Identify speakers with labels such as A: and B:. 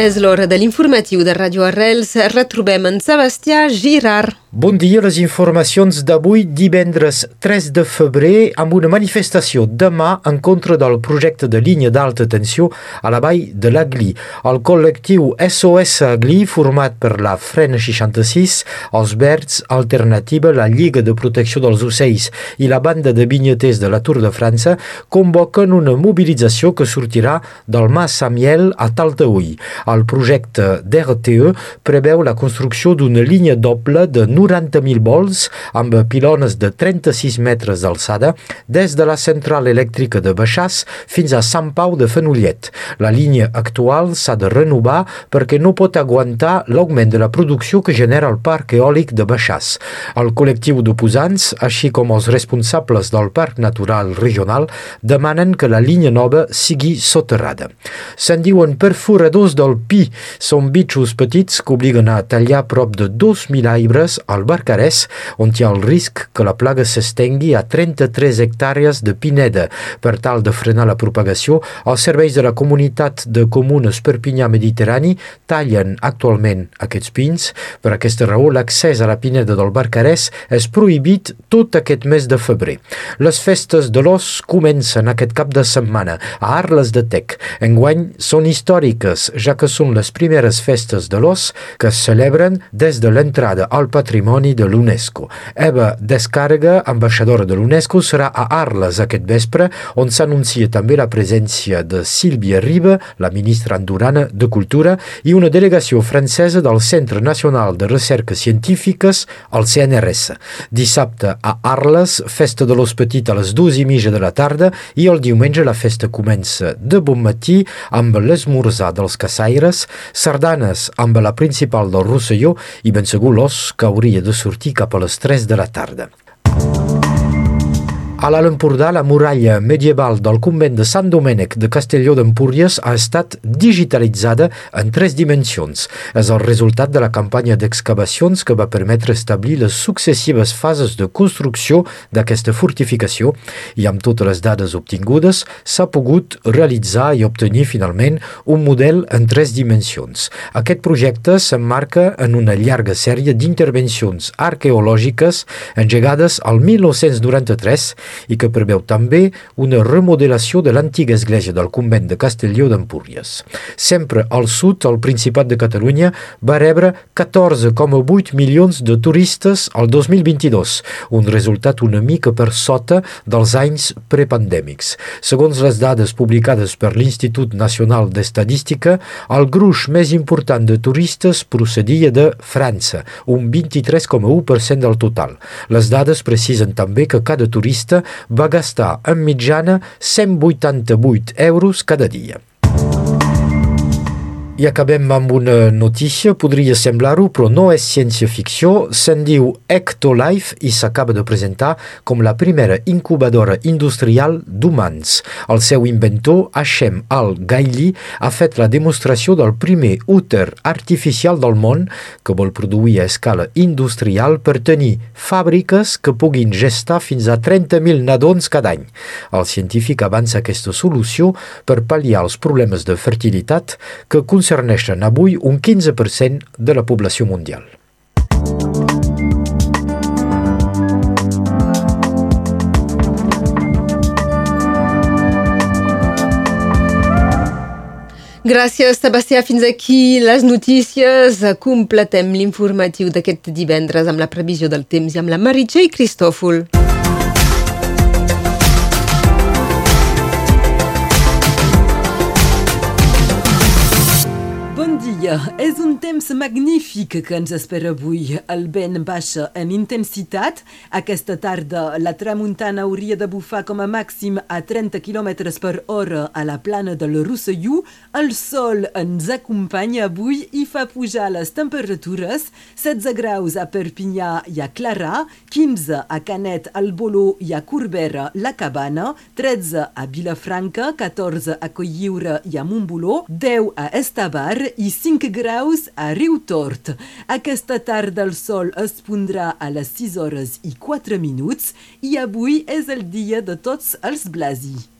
A: És l'hora de l'informatiu de Radio Arrels. Retrobem en Sebastià Girard.
B: Bon dia, les informacions d'avui, divendres 3 de febrer, amb una manifestació demà en contra del projecte de línia d'alta tensió a la vall de l'Agli. El col·lectiu SOS Agli, format per la Frena 66, els Verds, Alternativa, la Lliga de Protecció dels Ocells i la banda de vinyeters de la Tour de França, convoquen una mobilització que sortirà del Mas Samiel a Talteui. El projecte d'RTE preveu la construcció d'una línia doble de 90.000 vols amb pilones de 36 metres d'alçada des de la central elèctrica de Baixàs fins a Sant Pau de Fenollet. La línia actual s'ha de renovar perquè no pot aguantar l'augment de la producció que genera el parc eòlic de Baixàs. El col·lectiu d'oposants, així com els responsables del Parc Natural Regional, demanen que la línia nova sigui soterrada. Se'n diuen perforadors del pi. Són bitxos petits que obliguen a tallar prop de 2.000 aibres al Barcarès, on hi ha el risc que la plaga s'estengui a 33 hectàrees de pineda. Per tal de frenar la propagació, els serveis de la comunitat de comunes Perpinyà Mediterrani tallen actualment aquests pins. Per aquesta raó, l'accés a la pineda del Barcarès és prohibit tot aquest mes de febrer. Les festes de l'os comencen aquest cap de setmana a Arles de Tec. Enguany són històriques, ja que són les primeres festes de l'os que es celebren des de l'entrada al patrimoni de l'UNESCO. Eva Descarga, ambaixadora de l'UNESCO, serà a Arles aquest vespre, on s'anuncia també la presència de Sílvia Riba, la ministra andorana de Cultura, i una delegació francesa del Centre Nacional de Recerques Científiques, el CNRS. Dissabte a Arles, festa de l'os petit a les dues i mitja de la tarda i el diumenge la festa comença de bon matí amb l'esmorzar dels caçaires, sardanes amb la principal del Rosselló i ben segur l'os que hauria de sortir cap a les 3 de la tarda. A l'Alt Empordà, la muralla medieval del convent de Sant Domènec de Castelló d'Empúries ha estat digitalitzada en tres dimensions. És el resultat de la campanya d'excavacions que va permetre establir les successives fases de construcció d'aquesta fortificació i amb totes les dades obtingudes s'ha pogut realitzar i obtenir finalment un model en tres dimensions. Aquest projecte s'emmarca en una llarga sèrie d'intervencions arqueològiques engegades al 1993 i que preveu també una remodelació de l'antiga església del convent de Castelló d'Empúries. Sempre al sud, el Principat de Catalunya va rebre 14,8 milions de turistes al 2022, un resultat una mica per sota dels anys prepandèmics. Segons les dades publicades per l'Institut Nacional d'Estadística, el gruix més important de turistes procedia de França, un 23,1% del total. Les dades precisen també que cada turista va gastar en mitjana 188 euros cada dia. I acabem amb una notícia, podria semblar-ho, però no és ciència-ficció. Se'n diu Ectolife i s'acaba de presentar com la primera incubadora industrial d'humans. El seu inventor, Hashem Al-Gaili, ha fet la demostració del primer úter artificial del món que vol produir a escala industrial per tenir fàbriques que puguin gestar fins a 30.000 nadons cada any. El científic avança aquesta solució per pal·liar els problemes de fertilitat que concerneixen avui un 15% de la població mundial.
A: Gràcies, Sebastià. Fins aquí les notícies. Completem l'informatiu d'aquest divendres amb la previsió del temps i amb la Meritxell Cristòfol.
C: Dia. És un temps magnífic que ens espera avui. El vent baixa en intensitat. Aquesta tarda la tramuntana hauria de bufar com a màxim a 30 km per hora a la plana del Rosselló. El sol ens acompanya avui i fa pujar les temperatures. 16 graus a Perpinyà i a Clarà, 15 a Canet, al Boló i a Corbera, la Cabana, 13 a Vilafranca, 14 a Colliure i a Montboló, 10 a Estavar i 5 graus a Riutort. Aquesta tarda el sol es pondrà a les 6 hores i 4 minuts i avui és el dia de tots els blasi.